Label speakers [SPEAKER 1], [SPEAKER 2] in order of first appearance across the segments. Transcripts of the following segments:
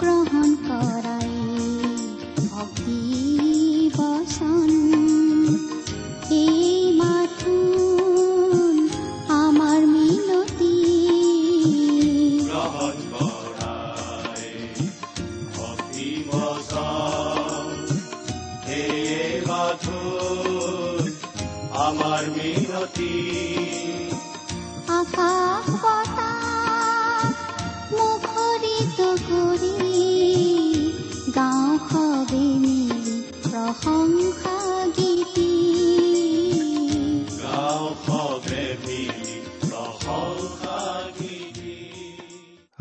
[SPEAKER 1] গ্ৰহণ কৰাই ভক্তি বচন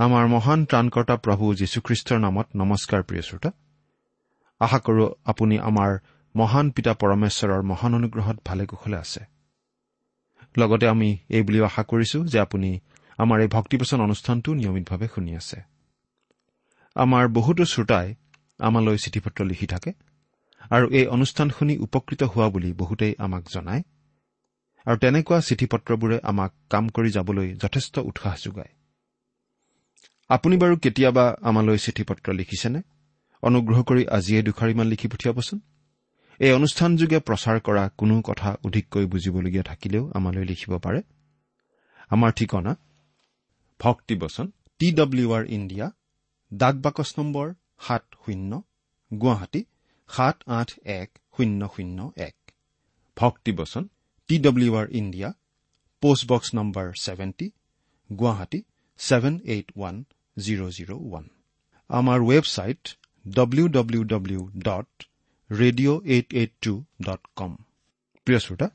[SPEAKER 2] আমাৰ মহান ত্ৰাণকৰ্তা প্ৰভু যীশুখ্ৰীষ্টৰ নামত নমস্কাৰ প্ৰিয় শ্ৰোতা। আশা কৰো আপুনি আমাৰ মহান পিতা পৰমেশ্বৰৰ মহান অনুগ্ৰহত ভালে কুশলে আছে। লগতে আমি এই বুলিও আশা কৰিছো যে আপুনি আমাৰ এই ভক্তিপচন অনুষ্ঠানটো নিয়মিতভাৱে শুনি আছে। আমাৰ বহুতো শ্ৰোতাই আমালৈ চিঠি পত্ৰ লিখি থাকে আৰু এই অনুষ্ঠান শুনি উপকৃত হোৱা বুলি বহুতেই আমাক জনায়। আৰু তেনেকুৱা চিঠি পত্ৰবোৰে আমাক কাম কৰি যাবলৈ যথেষ্ট উৎসাহ যোগায়। আপুনি বাৰু কেতিয়াবা আমালৈ চিঠি পত্ৰ লিখিছেনে? অনুগ্ৰহ কৰি আজিয়ে দুখাৰিমান লিখি পঠিয়াবচোন। এই অনুষ্ঠানযোগে প্ৰচাৰ কৰা কোনো কথা অধিককৈ বুজিবলগীয়া থাকিলেও আমালৈ লিখিব পাৰে। আমাৰ ঠিকনা? ভক্তিবচন টি ডব্লিউ আৰ ইণ্ডিয়া ডাক বাকচ নম্বৰ সাত শূন্য গুৱাহাটী সাত আঠ এক শূন্য শূন্য এক। Bhaktibachan T W R India post box number seventy Guwahati seven eight one zero' zero' one আমাৰ website W W W dot radio' eight eight two dot com প্ৰিয় শ্ৰোতা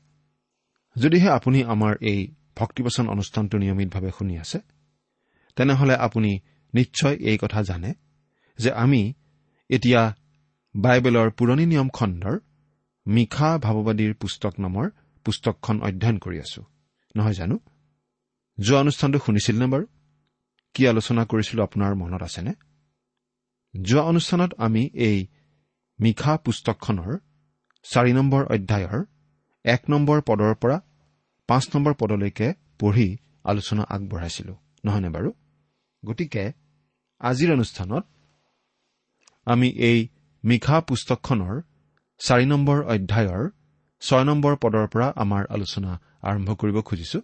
[SPEAKER 2] যদিহে আপুনি আমাৰ এই ভক্তিবচন অনুষ্ঠানটো নিয়মিতভাৱে শুনি আছে তেনেহলে আপুনি নিশ্চয় এই কথা জানে যে আমি এতিয়া বাইবেলৰ পুৰণি নিয়ম খণ্ডৰ মিশা ভাৱবাদীৰ পুস্তক নামৰ পুস্তকখন অধ্যয়ন কৰি আছো। নহয় জানো? যোৱা অনুষ্ঠানটো শুনিছিল নে বাৰু? কি আলোচনা কৰিছিলো আপোনাৰ মনত আছেনে? যোৱা অনুষ্ঠানত আমি এই মিশা পুস্তকখনৰ চাৰি নম্বৰ অধ্যায়ৰ এক নম্বৰ পদৰ পৰা পাঁচ নম্বৰ পদলৈকে পঢ়ি আলোচনা আগবঢ়াইছিলো নহয়নে বাৰু? গতিকে আজিৰ অনুষ্ঠানত আমি এই মিশা পুস্তকখনৰ চাৰি নম্বৰ অধ্যায়ৰ ছয় নম্বৰ পদৰ পৰা আমাৰ আলোচনা আৰম্ভ কৰিব খুজিছো।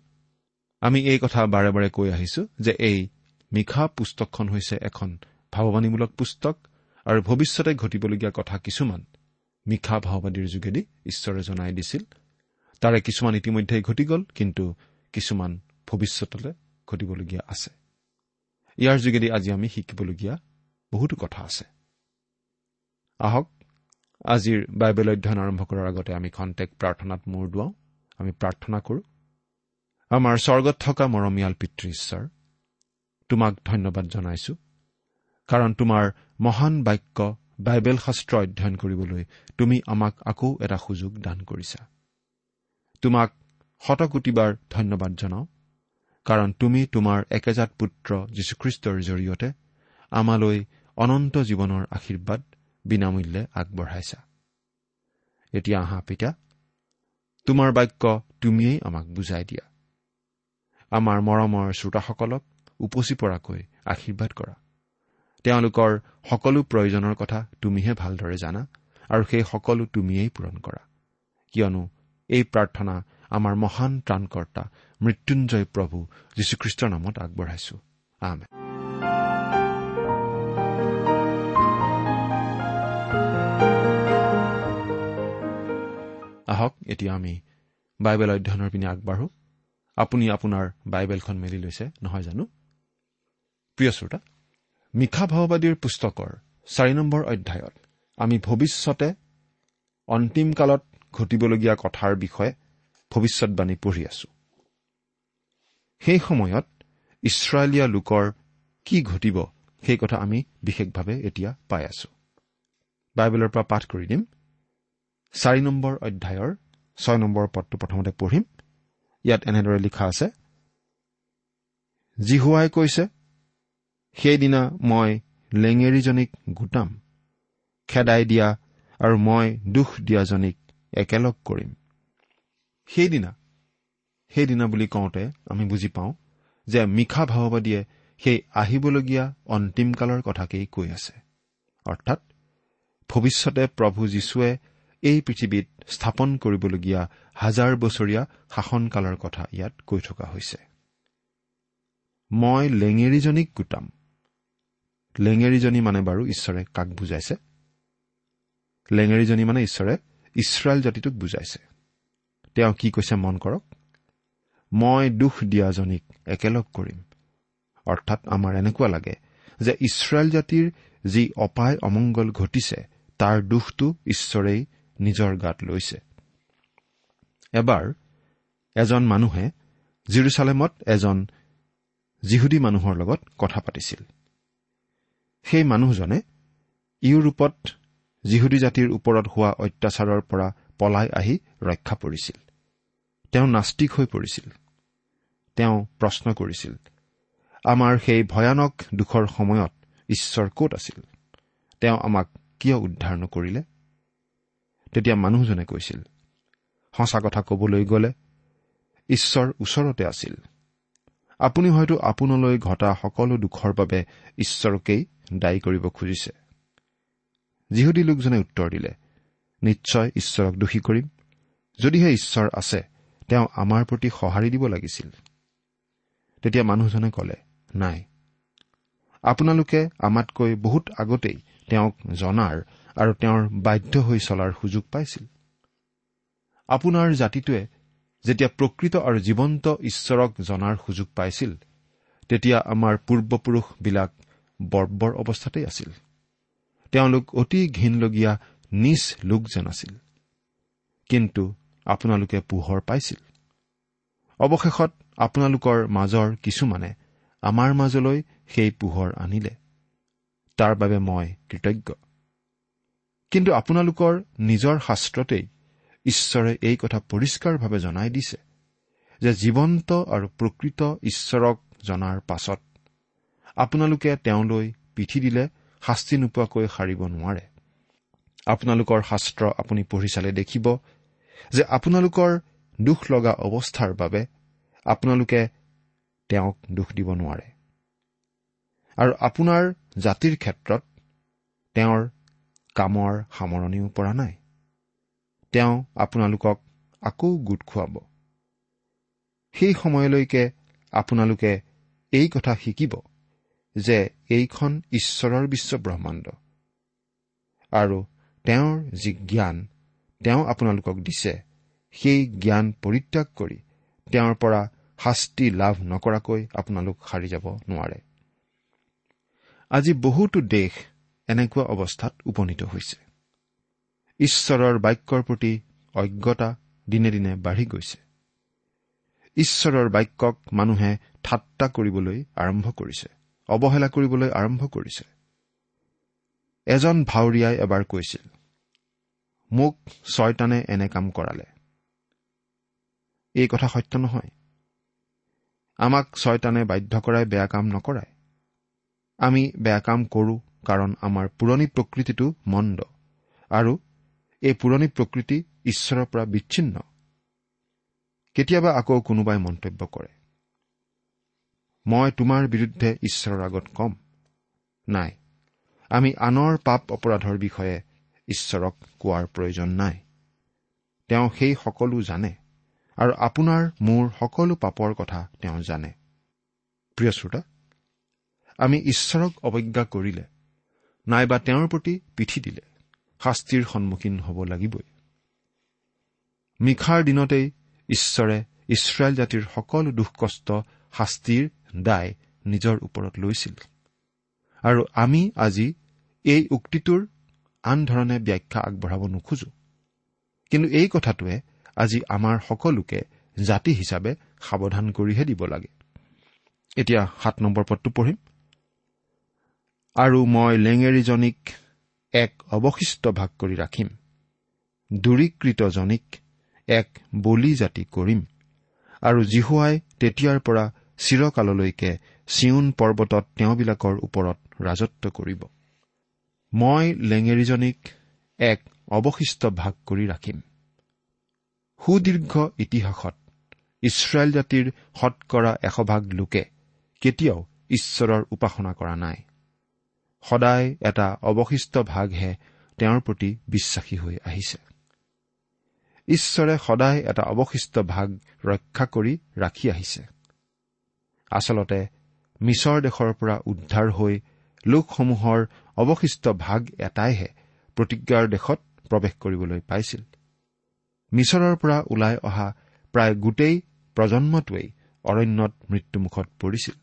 [SPEAKER 2] আমি এই কথা বাৰে বাৰে কৈ আহিছো যে এই মিশা পুস্তকখন হৈছে এখন ভাৱবাণীমূলক পুস্তক আৰু ভৱিষ্যতে ঘটিবলগীয়া কথা কিছুমান। মিশা ভাওবাদীৰ যোগেদি ঈশ্বৰে জনাই দিছিল। তাৰে কিছুমান ইতিমধ্যে ঘটি গ'ল কিন্তু কিছুমান ভৱিষ্যতলৈ ঘটিবলগীয়া আছে। ইয়াৰ যোগেদি আজি আমি শিকিবলগীয়া বহুতো কথা আছে। আহক আজিৰ বাইবেল অধ্যয়ন আৰম্ভ কৰাৰ আগতে আমি খন্তেক প্ৰাৰ্থনাত মূৰ দুৱাওঁ। আমি প্ৰাৰ্থনা কৰো। আমাৰ স্বৰ্গত থকা মৰমীয়াল পিতৃ ঈশ্বৰ তোমাক ধন্যবাদ জনাইছো। কাৰণ তোমাৰ মহান বাক্য বাইবেল শাস্ত্ৰ অধ্যয়ন কৰিবলৈ তুমি আমাক আকৌ এটা সুযোগ দান কৰিছা। তোমাক শতকোটিবাৰ ধন্যবাদ জনাওঁ কাৰণ তুমি তোমাৰ একেজাত পুত্ৰ যীশুখ্ৰীষ্টৰ জৰিয়তে আমালৈ অনন্ত জীৱনৰ আশীৰ্বাদ বিনামূল্যে আগবঢ়াইছা। এতিয়া আহা পিতা তোমাৰ বাক্য তুমিয়েই আমাক বুজাই দিয়া। আমাৰ মৰমৰ শ্ৰোতাসকলক উপচি পৰাকৈ আশীৰ্বাদ কৰা। তেওঁলোকৰ সকলো প্ৰয়োজনৰ কথা তুমিহে ভালদৰে জানা আৰু সেই সকলো তুমিয়েই পূৰণ কৰা। কিয়নো এই প্ৰাৰ্থনা আমাৰ মহান ত্ৰাণকৰ্তা মৃত্যুঞ্জয় প্ৰভু যীশুখ্ৰীষ্টৰ নামত আগবঢ়াইছো। আমেন। আহক এতিয়া আমি বাইবেল অধ্যয়নৰ পিনে আগবাঢ়ো। আপুনি আপোনাৰ বাইবেলখন মেলি লৈছে নহয় জানো? প্ৰিয় শ্ৰোতা মিশা ভাওবাদীৰ পুস্তকৰ চাৰি নম্বৰ অধ্যায়ত আমি ভৱিষ্যতে অন্তিম কালত ঘটিবলগীয়া কথাৰ বিষয়ে ভৱিষ্যতবাণী পঢ়ি আছো। সেই সময়ত ইছৰাইলীয়া লোকৰ কি ঘটিব সেই কথা আমি বিশেষভাৱে এতিয়া পাই আছো। বাইবেলৰ পৰা পাঠ কৰি দিম। চাৰি নম্বৰ অধ্যায়ৰ ছয় নম্বৰ পদটো প্ৰথমতে পঢ়িম। ইয়াত এনেদৰে লিখা আছে জিহুৱাই কৈছে সেইদিনা মই লেঙেৰীজনীক গোটাম খেদাই দিয়া আৰু মই দুখ দিয়াজনীক একেলগ কৰিম। সেইদিনা সেইদিনা বুলি কওঁতে আমি বুজি পাওঁ যে মিশা ভাওবাদীয়ে সেই আহিবলগীয়া অন্তিমকালৰ কথাকেই কৈ আছে। অৰ্থাৎ ভৱিষ্যতে প্ৰভু যীশুৱে এই পৃথিৱীত স্থাপন কৰিবলগীয়া হাজাৰ বছৰীয়া শাসনকালৰ কথা ইয়াত কৈ থকা হৈছে। মই লেঙেৰীজনীক গোটাম লেঙেৰীজনী মানে বাৰু ঈশ্বৰে কাক বুজাইছে? লেঙেৰীজনী মানে ঈশ্বৰে ইছৰাইল জাতিটোক বুজাইছে। তেওঁ কি কৈছে মন কৰক? মই দুখ দিয়াজনীক একেলগ কৰিম। অৰ্থাৎ আমাৰ এনেকুৱা লাগে যে ইছৰাইল জাতিৰ যি অপায় অমংগল ঘটিছে তাৰ দুখটো ঈশ্বৰেই নিজৰ গাত লৈছে। এবাৰ এজন মানুহে জিৰচালেমত এজন যিহুদী মানুহৰ লগত কথা পাতিছিল। সেই মানুহজনে ইউৰোপত যিহুদী জাতিৰ ওপৰত হোৱা অত্যাচাৰৰ পৰা পলাই আহি ৰক্ষা পৰিছিল। তেওঁ নাস্তিক হৈ পৰিছিল। তেওঁ প্ৰশ্ন কৰিছিল আমাৰ সেই ভয়ানক দুখৰ সময়ত ঈশ্বৰ ক'ত আছিল? তেওঁ আমাক কিয় উদ্ধাৰ নকৰিলে? তেতিয়া মানুহজনে কৈছিল সঁচা কথা কবলৈ গ'লে ঈশ্বৰ ওচৰতে আছিল। আপুনি হয়তো আপোনালৈ ঘটা সকলো দুখৰ বাবে ঈশ্বৰকেই দায়ী কৰিব খুজিছে। যিহুদী লোকজনে উত্তৰ দিলে নিশ্চয় ঈশ্বৰক দোষী কৰিম। যদিহে ঈশ্বৰ আছে তেওঁ আমাৰ প্ৰতি সঁহাৰি দিব লাগিছিল। তেতিয়া মানুহজনে কলে নাই। আপোনালোকে আমাতকৈ বহুত আগতেই তেওঁক জনাৰ আৰু তেওঁৰ বাধ্য হৈ চলাৰ সুযোগ পাইছিল। আপোনাৰ জাতিটোৱে যেতিয়া প্ৰকৃত আৰু জীৱন্ত ঈশ্বৰক জনাৰ সুযোগ পাইছিল তেতিয়া আমাৰ পূৰ্বপুৰুষবিলাক বৰ্বৰ অৱস্থাতেই আছিল। তেওঁলোক অতি ঘীনলগীয়া নিজ লোক যেন আছিল। কিন্তু আপোনালোকে পোহৰ পাইছিল। অৱশেষত আপোনালোকৰ মাজৰ কিছুমানে আমাৰ মাজলৈ সেই পোহৰ আনিলে। তাৰ বাবে মই কৃতজ্ঞ। কিন্তু আপোনালোকৰ নিজৰ শাস্ত্ৰতেই ঈশ্বৰে এই কথা পৰিষ্কাৰভাৱে জনাই দিছে যে জীৱন্ত আৰু প্ৰকৃত ঈশ্বৰক জনাৰ পাছত আপোনালোকে তেওঁলৈ পিঠি দিলে শাস্তি নোপোৱাকৈ সাৰিব নোৱাৰে। আপোনালোকৰ শাস্ত্ৰ আপুনি পঢ়ি চালে দেখিব যে আপোনালোকৰ দুখ লগা অৱস্থাৰ বাবে আপোনালোকে তেওঁক দোষ দিব নোৱাৰে। আৰু আপোনাৰ জাতিৰ ক্ষেত্ৰত তেওঁৰ কামৰ সামৰণিও পৰা নাই। তেওঁ আপোনালোকক আকৌ গোট খুৱাব। সেই সময়লৈকে আপোনালোকে এই কথা শিকিব। যে এইখন ঈশ্বৰৰ বিশ্ব ব্ৰহ্মাণ্ড। আৰু তেওঁৰ যি জ্ঞান তেওঁ আপোনালোকক দিছে সেই জ্ঞান পৰিত্যাগ কৰি তেওঁৰ পৰা শাস্তি লাভ নকৰাকৈ আপোনালোক সাৰি যাব নোৱাৰে। আজি বহুতো দেশ এনেকুৱা অৱস্থাত উপনীত হৈছে। ঈশ্বৰৰ বাক্যৰ প্ৰতি অজ্ঞতা দিনে দিনে বাঢ়ি গৈছে। ঈশ্বৰৰ বাক্যক মানুহে ঠাট্টা কৰিবলৈ আৰম্ভ কৰিছে। অৱহেলা কৰিবলৈ আৰম্ভ কৰিছে। এজন ভাৱৰীয়াই এবাৰ কৈছিল মোক ছয়তানে এনে কাম কৰালে। এই কথা সত্য নহয়। আমাক ছয়তানে বাধ্য কৰাই বেয়া কাম নকৰায় আমি বেয়া কাম কৰো কাৰণ আমাৰ পুৰণি প্ৰকৃতিটো মন্দ আৰু এই পুৰণি প্ৰকৃতি ঈশ্বৰৰ পৰা বিচ্ছিন্ন। কেতিয়াবা আকৌ কোনোবাই মন্তব্য কৰে। মই তোমাৰ বিৰুদ্ধে ঈশ্বৰৰ আগত কম। নাই আমি আনৰ পাপ অপৰাধৰ বিষয়ে ঈশ্বৰক কোৱাৰ প্ৰয়োজন নাই। তেওঁ সেই সকলো জানে আৰু আপোনাৰ মোৰ সকলো পাপৰ কথা তেওঁ জানে। প্ৰিয় শ্ৰোতা আমি ঈশ্বৰক অৱজ্ঞা কৰিলে নাইবা তেওঁৰ প্ৰতি পিঠি দিলে শাস্তিৰ সন্মুখীন হ'ব লাগিবই। মিখাৰ দিনতেই ঈশ্বৰে ইছৰাইল জাতিৰ সকলো দুখ কষ্ট শাস্তিৰ দায় নিজৰ ওপৰত লৈছিল। আৰু আমি আজি এই উক্তিটোৰ আন ধৰণে ব্যাখ্যা আগবঢ়াব নোখোজো। কিন্তু এই কথাটোৱে আজি আমাৰ সকলোকে জাতি হিচাপে সাৱধান কৰিহে দিব লাগে। এতিয়া সাত নম্বৰ পদটো পঢ়িম। আৰু মই লেঙেৰীজনীক এক অৱশিষ্ট ভাগ কৰি ৰাখিম। দূৰীকৃতজনীক এক বলি জাতি কৰিম। আৰু জিহুৱাই তেতিয়াৰ পৰা চিৰকাললৈকে চিউন পৰ্বতত তেওঁবিলাকৰ ওপৰত ৰাজত্ব কৰিব। মই লেঙেৰীজনীক এক অৱশিষ্ট ভাগ কৰি ৰাখিম। সুদীৰ্ঘ ইতিহাসত ইছৰাইল জাতিৰ শতকৰা এশভাগ লোকে কেতিয়াও ঈশ্বৰৰ উপাসনা কৰা নাই। সদায় এটা অৱশিষ্ট ভাগহে তেওঁৰ প্ৰতি বিশ্বাসী হৈ আহিছে। ঈশ্বৰে সদায় এটা অৱশিষ্ট ভাগ ৰক্ষা কৰি ৰাখি আহিছে। আচলতে মিছৰ দেশৰ পৰা উদ্ধাৰ হৈ লোকসমূহৰ অৱশিষ্ট ভাগ এটাইহে প্ৰতিজ্ঞাৰ দেশত প্ৰৱেশ কৰিবলৈ পাইছিল। মিছৰৰ পৰা ওলাই অহা প্ৰায় গোটেই প্ৰজন্মটোৱেই অৰণ্যত মৃত্যুমুখত পৰিছিল।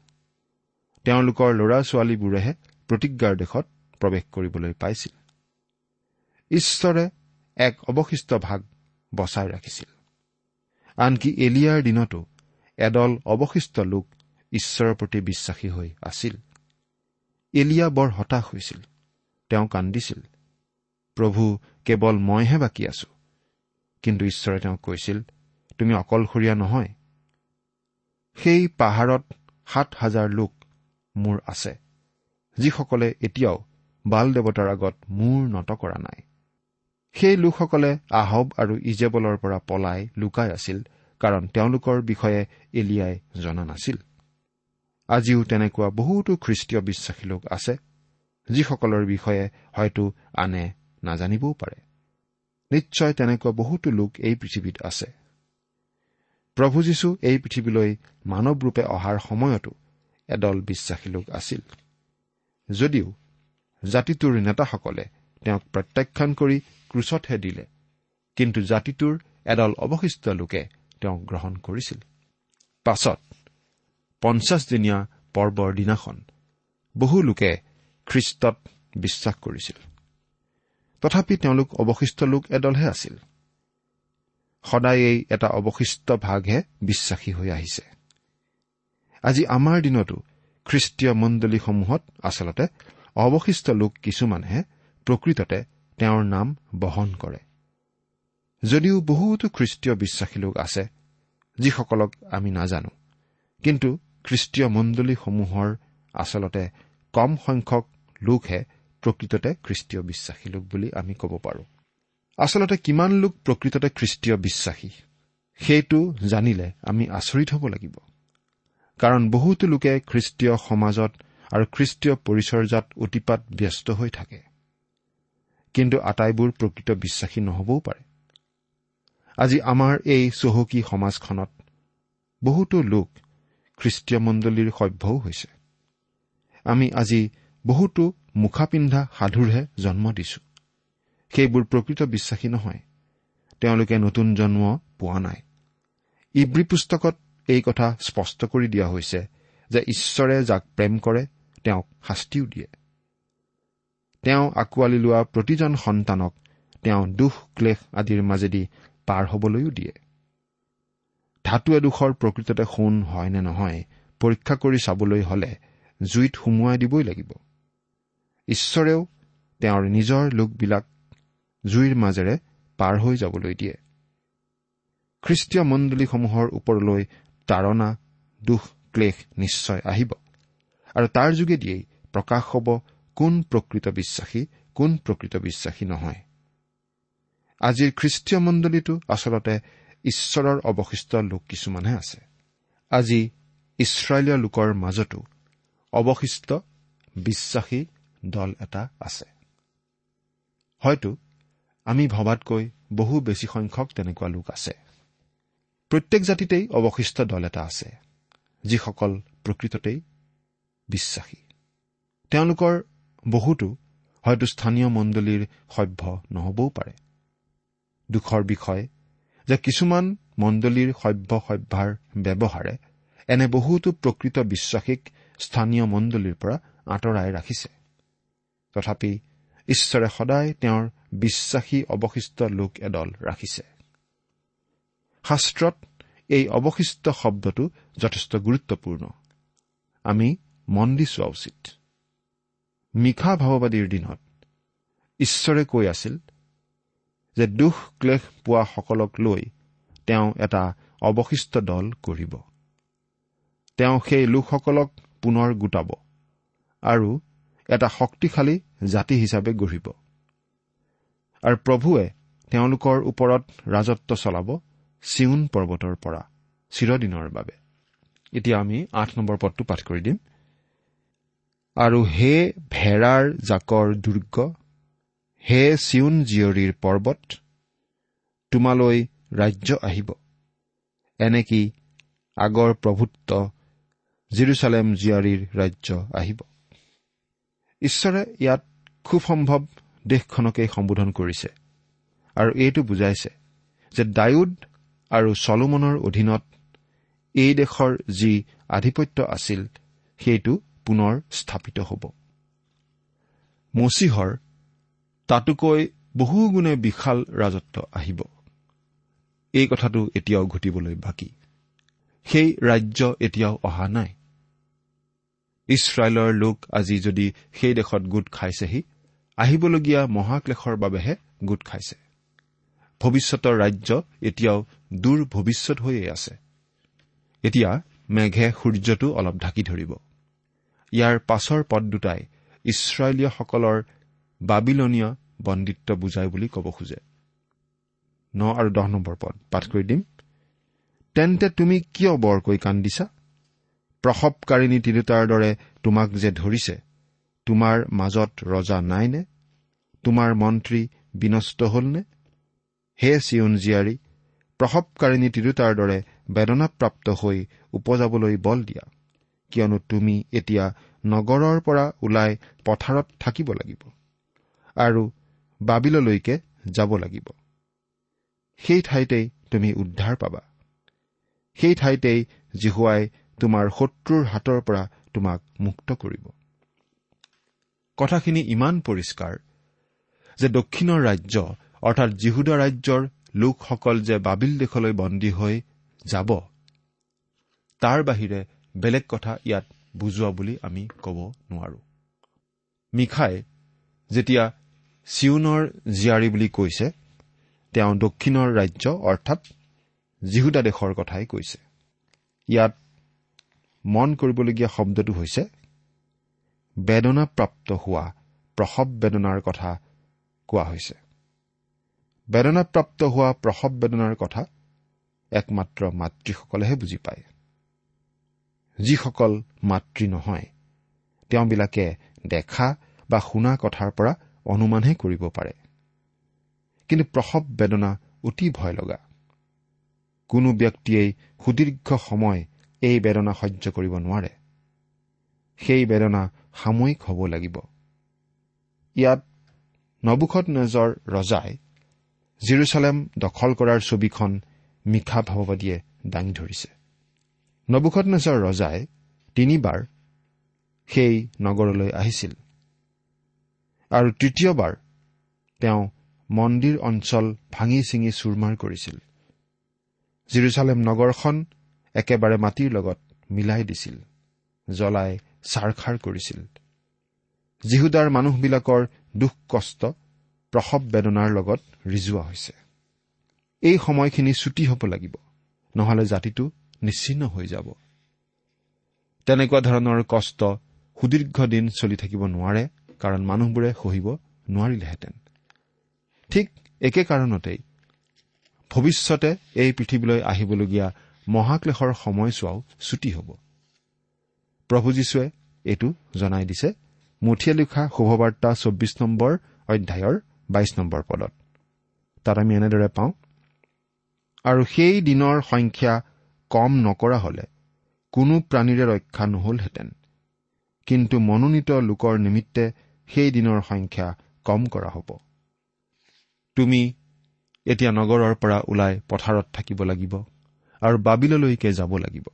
[SPEAKER 2] তেওঁলোকৰ ল'ৰা ছোৱালীবোৰেহে প্ৰতিজ্ঞাৰ দেশত প্ৰৱেশ কৰিবলৈ পাইছিল। ঈশ্বৰে এক অৱশিষ্ট ভাগ বচাই ৰাখিছিল। আনকি এলিয়াৰ দিনতো এদল অৱশিষ্ট লোক ঈশ্বৰৰ প্ৰতি বিশ্বাসী হৈ আছিল। এলিয়া বৰ হতাশ হৈছিল। তেওঁ কান্দিছিল। প্ৰভু কেৱল মইহে বাকী আছো। কিন্তু ঈশ্বৰে তেওঁক কৈছিল তুমি অকলশৰীয়া নহয়। সেই পাহাৰত সাত হাজাৰ লোক মোৰ আছে যিসকলে এতিয়াও বাল দেৱতাৰ আগত মূৰ নত কৰা নাই। সেই লোকসকলে আহব আৰু ইজেবলৰ পৰা পলাই লুকাই আছিল কাৰণ তেওঁলোকৰ বিষয়ে এলিয়াই জনা নাছিল। আজিও তেনেকুৱা বহুতো খ্ৰীষ্টীয় বিশ্বাসী লোক আছে যিসকলৰ বিষয়ে হয়তো আনে নাজানিবও পাৰে। নিশ্চয় তেনেকুৱা বহুতো লোক এই পৃথিৱীত আছে। প্ৰভু যীশু এই পৃথিৱীলৈ মানৱ ৰূপে অহাৰ সময়তো এদল বিশ্বাসী লোক আছিল। যদিও জাতিটোৰ নেতাসকলে তেওঁক প্ৰত্যাখ্যান কৰি ক্ৰুচতহে দিলে কিন্তু জাতিটোৰ এদল অৱশিষ্ট লোকে তেওঁক গ্ৰহণ কৰিছিল। পাছত পঞ্চাছদিনীয়া পৰ্বৰ দিনাখন বহু লোকে খ্ৰীষ্টত বিশ্বাস কৰিছিল। তথাপি তেওঁলোক অৱশিষ্ট লোক এদলহে আছিল। সদায়েই এটা অৱশিষ্ট ভাগহে বিশ্বাসী হৈ আহিছে। আজি আমাৰ দিনতো খ্ৰীষ্টীয় মণ্ডলীসমূহত আচলতে অৱশিষ্ট লোক কিছুমানেহে প্ৰকৃততে তেওঁৰ নাম বহন কৰে। যদিও বহুতো খ্ৰীষ্টীয় বিশ্বাসী লোক আছে যিসকলক আমি নাজানো কিন্তু খ্ৰীষ্টীয় মণ্ডলীসমূহৰ আচলতে কম সংখ্যক লোকহে প্ৰকৃততে খ্ৰীষ্টীয় বিশ্বাসী লোক বুলি আমি ক'ব পাৰোঁ। আচলতে কিমান লোক প্ৰকৃততে খ্ৰীষ্টীয় বিশ্বাসী সেইটো জানিলে আমি আচৰিত হ'ব লাগিব। কাৰণ বহুতো লোকে খ্ৰীষ্টীয় সমাজত আৰু খ্ৰীষ্টীয় পৰিচৰ্যাত অতিপাত ব্যস্ত হৈ থাকে। কিন্তু আটাইবোৰ প্ৰকৃত বিশ্বাসী নহবও পাৰে। আজি আমাৰ এই চহকী সমাজখনত বহুতো লোক খ্ৰীষ্টীয় মণ্ডলীৰ সভ্যও হৈছে। আমি আজি বহুতো মুখা পিন্ধা সাধুৰহে জন্ম দিছো। সেইবোৰ প্ৰকৃত বিশ্বাসী নহয়। তেওঁলোকে নতুন জন্ম পোৱা নাই। ইব্ৰী পুস্তকত এই কথা স্পষ্ট কৰি দিয়া হৈছে যে ঈশ্বৰে যাক প্ৰেম কৰে তেওঁক শাস্তিও দিয়ে। তেওঁ আঁকোৱালি লোৱা প্ৰতিজন সন্তানক তেওঁ দুখ ক্লেশ আদিৰ মাজেদি পাৰ হবলৈও দিয়ে। ধাতু এডোখৰ প্ৰকৃততে সোণ হয় নে নহয় পৰীক্ষা কৰি চাবলৈ হলে জুইত সুমুৱাই দিবই লাগিব। ঈশ্বৰেও তেওঁৰ নিজৰ লোকবিলাক জুইৰ মাজেৰে পাৰ হৈ যাবলৈ দিয়ে। খ্ৰীষ্টীয় মণ্ডলীসমূহৰ ওপৰলৈ তাৰণা দুখ ক্লেশ নিশ্চয় আহিব। আৰু তাৰ যোগেদিয়েই প্ৰকাশ হ'ব কোন প্ৰকৃত বিশ্বাসী কোন প্ৰকৃত বিশ্বাসী নহয়। আজিৰ খ্ৰীষ্টীয় মণ্ডলীটো আচলতে ঈশ্বৰৰ অৱশিষ্ট লোক কিছুমানহে আছে। আজি ইছৰাইলীয় লোকৰ মাজতো অৱশিষ্ট বিশ্বাসী দল এটা আছে। হয়তো আমি ভবাতকৈ বহু বেছি সংখ্যক তেনেকুৱা লোক আছে। প্ৰত্যেক জাতিতেই অৱশিষ্ট দল এটা আছে যিসকল প্ৰকৃততেই বিশ্বাসী। তেওঁলোকৰ বহুতো হয়তো স্থানীয় মণ্ডলীৰ সভ্য নহবও পাৰে। দুখৰ বিষয় যে কিছুমান মণ্ডলীৰ সভ্য সভ্যাৰ ব্যৱহাৰে এনে বহুতো প্ৰকৃত বিশ্বাসীক স্থানীয় মণ্ডলীৰ পৰা আঁতৰাই ৰাখিছে। তথাপি ঈশ্বৰে সদায় তেওঁৰ বিশ্বাসী অৱশিষ্ট লোক এদল ৰাখিছে। শাস্ত্ৰত এই অৱশিষ্ট শব্দটো যথেষ্ট গুৰুত্বপূৰ্ণ। আমি মন দি চোৱা উচিত। মিশা ভাৱবাদীৰ দিনত ঈশ্বৰে কৈ আছিল যে দুখ ক্লেশ পোৱাসকলক লৈ তেওঁ এটা অৱশিষ্ট দল গঢ়িব। তেওঁ সেই লোকসকলক পুনৰ গোটাব আৰু এটা শক্তিশালী জাতি হিচাপে গঢ়িব। আৰু প্ৰভুৱে তেওঁলোকৰ ওপৰত ৰাজত্ব চলাব চিউন পৰ্বতৰ পৰা চিৰদিনৰ বাবে। এতিয়া আমি আঠ নম্বৰ পদটো পাঠ কৰি দিম। আৰু হে ভেড়াৰ জাকৰ দুৰ্গ হে চিউন জীয়ৰীৰ পৰ্বত তোমালৈ ৰাজ্য আহিব। এনেকি আগৰ প্ৰভুত্ব জিৰচালেম জীয়াৰীৰ ৰাজ্য আহিব? ঈশ্বৰে ইয়াত খুব সম্ভৱ দেশখনকেই সম্বোধন কৰিছে আৰু এইটো বুজাইছে যে ডায়ুদ আৰু চলোমনৰ অধীনত এই দেশৰ যি আধিপত্য আছিল সেইটো পুনৰ স্থাপিত হ'ব। মচীহৰ তাতোকৈ বহুগুণে বিশাল ৰাজত্ব আহিব। এই কথাটো এতিয়াও ঘটিবলৈ বাকী। সেই ৰাজ্য এতিয়াও অহা নাই। ইছৰাইলৰ লোক আজি যদি সেই দেশত গোট খাইছেহি আহিবলগীয়া মহাক্লেশৰ বাবেহে গোট খাইছে। ভৱিষ্যতৰ ৰাজ্য এতিয়াও দূৰ ভৱিষ্যত হৈয়ে আছে। এতিয়া মেঘে সূৰ্যটো অলপ ঢাকি ধৰিব। ইয়াৰ পাছৰ পদ দুটাই ইছৰাইলীয়সকলৰ বাবিলনীয় বন্দিত্ব বুজাই বুলি ক'ব খোজে। ন আৰু দহ নম্বৰ পদ পাঠ কৰি দিম। তেন্তে তুমি কিয় বৰকৈ কান্দিছা? প্ৰসৱকাৰিণী তিৰোতাৰ দৰে তোমাক যে ধৰিছে তোমাৰ মাজত ৰজা নাইনে? তোমাৰ মন্ত্ৰী বিনষ্ট হলনে? হে চিয়ন জীয়াৰী প্ৰসৱকাৰিণী তিৰোতাৰ দৰে বেদনাপ্ৰাপ্ত হৈ উপজাবলৈ বল দিয়া কিয়নো তুমি এতিয়া নগৰৰ পৰা ওলাই পথাৰত থাকিব লাগিব। আৰু বাবিললৈকে যাব লাগিব। সেই ঠাইতেই তুমি উদ্ধাৰ পাবা। সেই ঠাইতেই জিহুৱাই তোমাৰ শত্ৰুৰ হাতৰ পৰা তোমাক মুক্ত কৰিব। কথাখিনি ইমান পৰিষ্কাৰ যে দক্ষিণৰ ৰাজ্য অৰ্থাৎ জিহুদা ৰাজ্যৰ লোকসকল যে বাবিল দেশলৈ বন্দী হৈ যাব তাৰ বাহিৰে বেলেগ কথা ইয়াত বুজোৱা বুলি আমি ক'ব নোৱাৰো। মিখাই যেতিয়া চিউনৰ জীয়াৰী বুলি কৈছে তেওঁ দক্ষিণৰ ৰাজ্য অৰ্থাৎ জিহুদা দেশৰ কথাই কৈছে। ইয়াত মন কৰিবলগীয়া শব্দটো হৈছে বেদনাপ্ৰাপ্ত হোৱা প্ৰসৱ বেদনাৰ কথা কোৱা হৈছে। বেদনাপ্ৰাপ্ত হোৱা প্ৰসৱ বেদনাৰ কথা একমাত্ৰ মাতৃসকলেহে বুজি পায়। যিসকল মাতৃ নহয় তেওঁবিলাকে দেখা বা শুনা কথাৰ পৰা অনুমানহে কৰিব পাৰে। কিন্তু প্ৰসৱ বেদনা অতি ভয় লগা কোনো ব্যক্তিয়েই সুদীৰ্ঘ সময় এই বেদনা সহ্য কৰিব নোৱাৰে। সেই বেদনা সাময়িক হ'ব লাগিব। ইয়াত নবুখত নেজৰ ৰজাই জিৰচালেম দখল কৰাৰ ছবিখন মিশা ভাৱবাদীয়ে দাঙি ধৰিছে। নবুখত নেজৰ ৰজাই তিনিবাৰ সেই নগৰলৈ আহিছিল। আৰু তৃতীয়বাৰ তেওঁ মন্দিৰ অঞ্চল ভাঙি ছিঙি চুৰমাৰ কৰিছিল। জিৰচালেম নগৰখন একেবাৰে মাটিৰ লগত মিলাই দিছিল জ্বলাই ছাৰখাৰ কৰিছিল। জিহুদাৰ মানুহবিলাকৰ দুখ কষ্ট প্ৰসৱ বেদনাৰ লগত ৰিজোৱা হৈছে। এই সময়খিনি ছুটি হ'ব লাগিব নহলে জাতিটো নিশ্চিন্ন হৈ যাব। তেনেকুৱা ধৰণৰ কষ্ট সুদীৰ্ঘ দিন চলি থাকিব নোৱাৰে। কাৰণ মানুহবোৰে সহিব নোৱাৰিলেহেঁতেন। ঠিক একে কাৰণতেই ভৱিষ্যতে এই পৃথিৱীলৈ আহিবলগীয়া মহাক্লেশৰ সময়ছোৱাও ছুটি হ'ব। প্ৰভু যীশুৱে এইটো জনাই দিছে। মুঠিয়ে লিখা শুভবাৰ্তা চৌব্বিছ নম্বৰ অধ্যায়ৰ বাইছ নম্বৰ পদত। তাত আমি এনেদৰে পাওঁ আৰু সেই দিনৰ সংখ্যা কম নকৰা হলে কোনো প্ৰাণীৰে ৰক্ষা নহলহেঁতেন। কিন্তু মনোনীত লোকৰ নিমিত্তে সেই দিনৰ সংখ্যা কম কৰা হ'ব। তুমি এতিয়া নগৰৰ পৰা ওলাই পথাৰত থাকিব লাগিব আৰু বাবিললৈকে যাব লাগিব।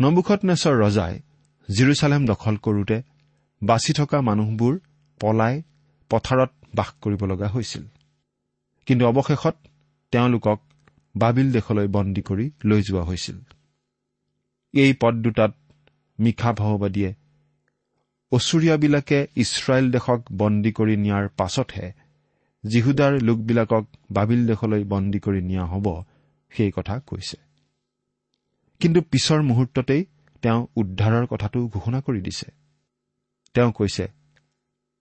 [SPEAKER 2] নবুখত নেচৰ ৰজাই জিৰচালেম দখল কৰোতে বাচি থকা মানুহবোৰ পলাই পথাৰত বাস কৰিব লগা হৈছিল। কিন্তু অৱশেষত তেওঁলোকক বাবিল দেশলৈ বন্দী কৰি লৈ যোৱা হৈছিল। এই পদ দুটাত মিশা ভাওবাদীয়ে অচুৰীয়াবিলাকে ইছৰাইল দেশক বন্দী কৰি নিয়াৰ পাছতহে জিহুদাৰ লোকবিলাকক বাবিল দেশলৈ বন্দী কৰি নিয়া হ'ব সেই কথা কৈছে। কিন্তু পিছৰ মুহূৰ্ততেই তেওঁ উদ্ধাৰৰ কথাটো ঘোষণা কৰি দিছে। তেওঁ কৈছে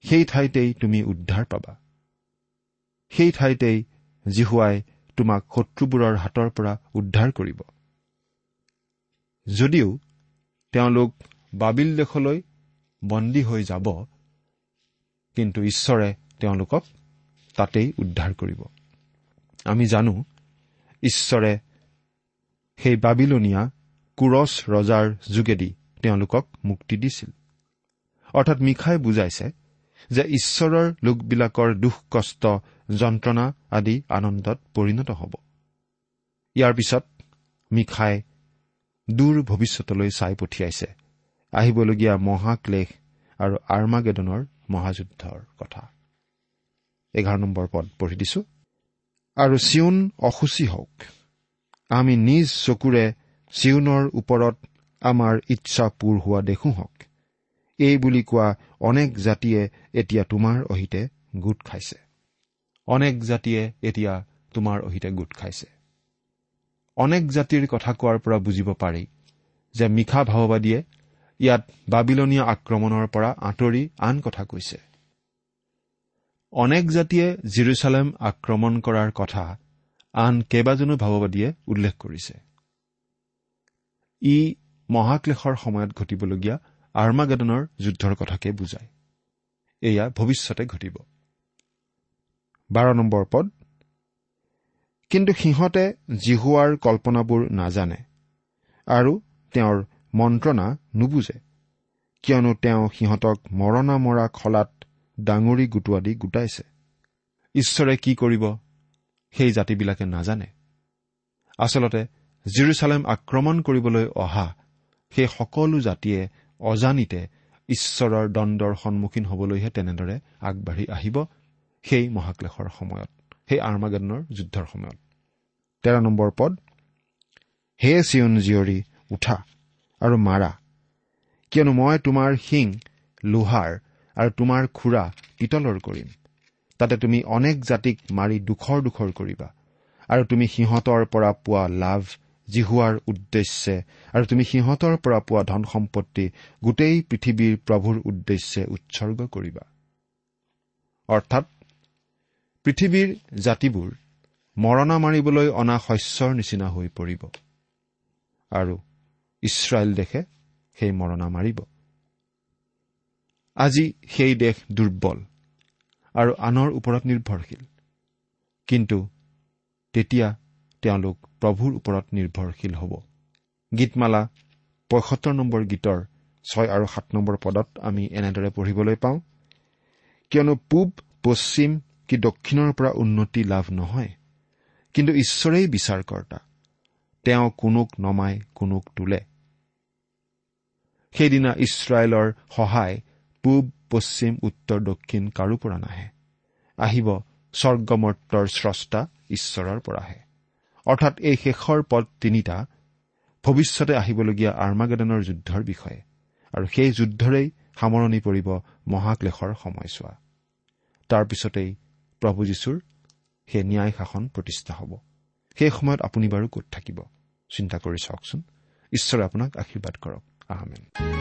[SPEAKER 2] সেই ঠাইতেই তুমি উদ্ধাৰ পাবা। সেই ঠাইতেই জিহুৱাই তোমাক শত্ৰুবোৰৰ হাতৰ পৰা উদ্ধাৰ কৰিব। যদিও তেওঁলোক বাবিল দেশলৈ বন্দী হৈ যাব কিন্তু ঈশ্বৰে তেওঁলোকক তাতেই উদ্ধাৰ কৰিব। আমি জানো ঈশ্বৰে সেই বাবিলনীয়া কুৰছ ৰজাৰ যোগেদি তেওঁলোকক মুক্তি দিছিল। অৰ্থাৎ মিখাই বুজাইছে যে ঈশ্বৰৰ লোকবিলাকৰ দুখ কষ্ট যন্ত্ৰণা আদি আনন্দত পৰিণত হ'ব। ইয়াৰ পিছত মিখাই দূৰ ভৱিষ্যতলৈ চাই পঠিয়াইছে। আহিবলগীয়া মহাক্লেশ আৰু আৰ্মাগেদনৰ মহাযুদ্ধৰ কথা। এঘাৰ নম্বৰ পদ পঢ়ি দিছো। আৰু চিউন অসুচী হওক। আমি নিজ চকুৰে চিউনৰ ওপৰত আমাৰ ইচ্ছা পূৰ হোৱা দেখো হওক। এই বুলি কোৱা অনেক জাতিয়ে এতিয়া তোমাৰ অহিতে গোট খাইছে। অনেক জাতিয়ে এতিয়া তোমাৰ অহিতে গোট খাইছে। অনেক জাতিৰ কথা কোৱাৰ পৰা বুজিব পাৰি যে মিশা ভাওবাদীয়ে ইয়াত বাবিলনীয়া আক্ৰমণৰ পৰা আঁতৰি আন কথা কৈছে। অনেক জাতিয়ে জিৰচালেম আক্ৰমণ কৰাৰ কথা আন কেইবাজনো ভাৱবাদীয়ে উল্লেখ কৰিছে। ই মহাক্লেশৰ সময়ত ঘটিবলগীয়া আৰ্মাগেডনৰ যুদ্ধৰ কথাকে বুজায়। এয়া ভৱিষ্যতে ঘটিব। বাৰ নম্বৰ পদ। কিন্তু সিহঁতে জিহুৱাৰ কল্পনাবোৰ নাজানে আৰু তেওঁৰ মন্ত্ৰণা নুবুজে কিয়নো তেওঁ সিহঁতক মৰণা মৰা খলাত ডাঙৰি গোটোৱা দি গোটাইছে। ঈশ্বৰে কি কৰিব সেই জাতিবিলাকে নাজানে। আচলতে জিৰচালেম আক্ৰমণ কৰিবলৈ অহা সেই সকলো জাতিয়ে অজানিতে ঈশ্বৰৰ দণ্ডৰ সন্মুখীন হবলৈহে তেনেদৰে আগবাঢ়ি আহিব সেই মহাক্লেশৰ সময়ত সেই আৰ্মাগেদনৰ যুদ্ধৰ সময়ত। তেৰ নম্বৰ পদ হে চিয়ন জীয়ৰী উঠা। আৰু মাৰা। কিয়নো মই তোমাৰ শিং লোহাৰ আৰু তোমাৰ খুৰা পিতলৰ কৰিম। তাতে তুমি অনেক জাতিক মাৰি দুখৰ দুখৰ কৰিবা। আৰু তুমি সিহঁতৰ পৰা পোৱা লাভ জিহুৱাৰ উদ্দেশ্যে আৰু তুমি সিহঁতৰ পৰা পোৱা ধন সম্পত্তি গোটেই পৃথিৱীৰ প্ৰভুৰ উদ্দেশ্যে উৎসৰ্গ কৰিবা। অৰ্থাৎ পৃথিৱীৰ জাতিবোৰ মৰণা মাৰিবলৈ অনা শস্যৰ নিচিনা হৈ পৰিব। আৰু ইছৰাইল দেশে সেই মৰণা মাৰিব। আজি সেই দেশ দুৰ্বল আৰু আনৰ ওপৰত নিৰ্ভৰশীল। কিন্তু তেতিয়া তেওঁলোক প্ৰভুৰ ওপৰত নিৰ্ভৰশীল হ'ব। গীতমালা পঁয়সত্তৰ নম্বৰ গীতৰ ছয় আৰু সাত নম্বৰ পদত আমি এনেদৰে পঢ়িবলৈ পাওঁ কিয়নো পূব পশ্চিম কি দক্ষিণৰ পৰা উন্নতি লাভ নহয় কিন্তু ঈশ্বৰেই বিচাৰকৰ্তা। তেওঁ কোনোক নমাই কোনোক তোলে। সেইদিনা ইছৰাইলৰ সহায় পূব পশ্চিম উত্তৰ দক্ষিণ কাৰো পৰা নাহে। আহিব স্বৰ্গমৰ্তৰ স্ৰষ্টা ঈশ্বৰৰ পৰাহে। অৰ্থাৎ এই শেষৰ পদ তিনিটা ভৱিষ্যতে আহিবলগীয়া আৰ্মাগেডনৰ যুদ্ধৰ বিষয়ে। আৰু সেই যুদ্ধৰেই সামৰণি পৰিব মহাক্লেশৰ সময়ছোৱা। তাৰ পিছতেই প্ৰভু যীশুৰ সেই ন্যায় শাসন প্ৰতিষ্ঠা হ'ব। সেই সময়ত আপুনি বাৰু ক'ত থাকিব? চিন্তা কৰি চাওকচোন। ঈশ্বৰে আপোনাক আশীৰ্বাদ কৰক। আহমেন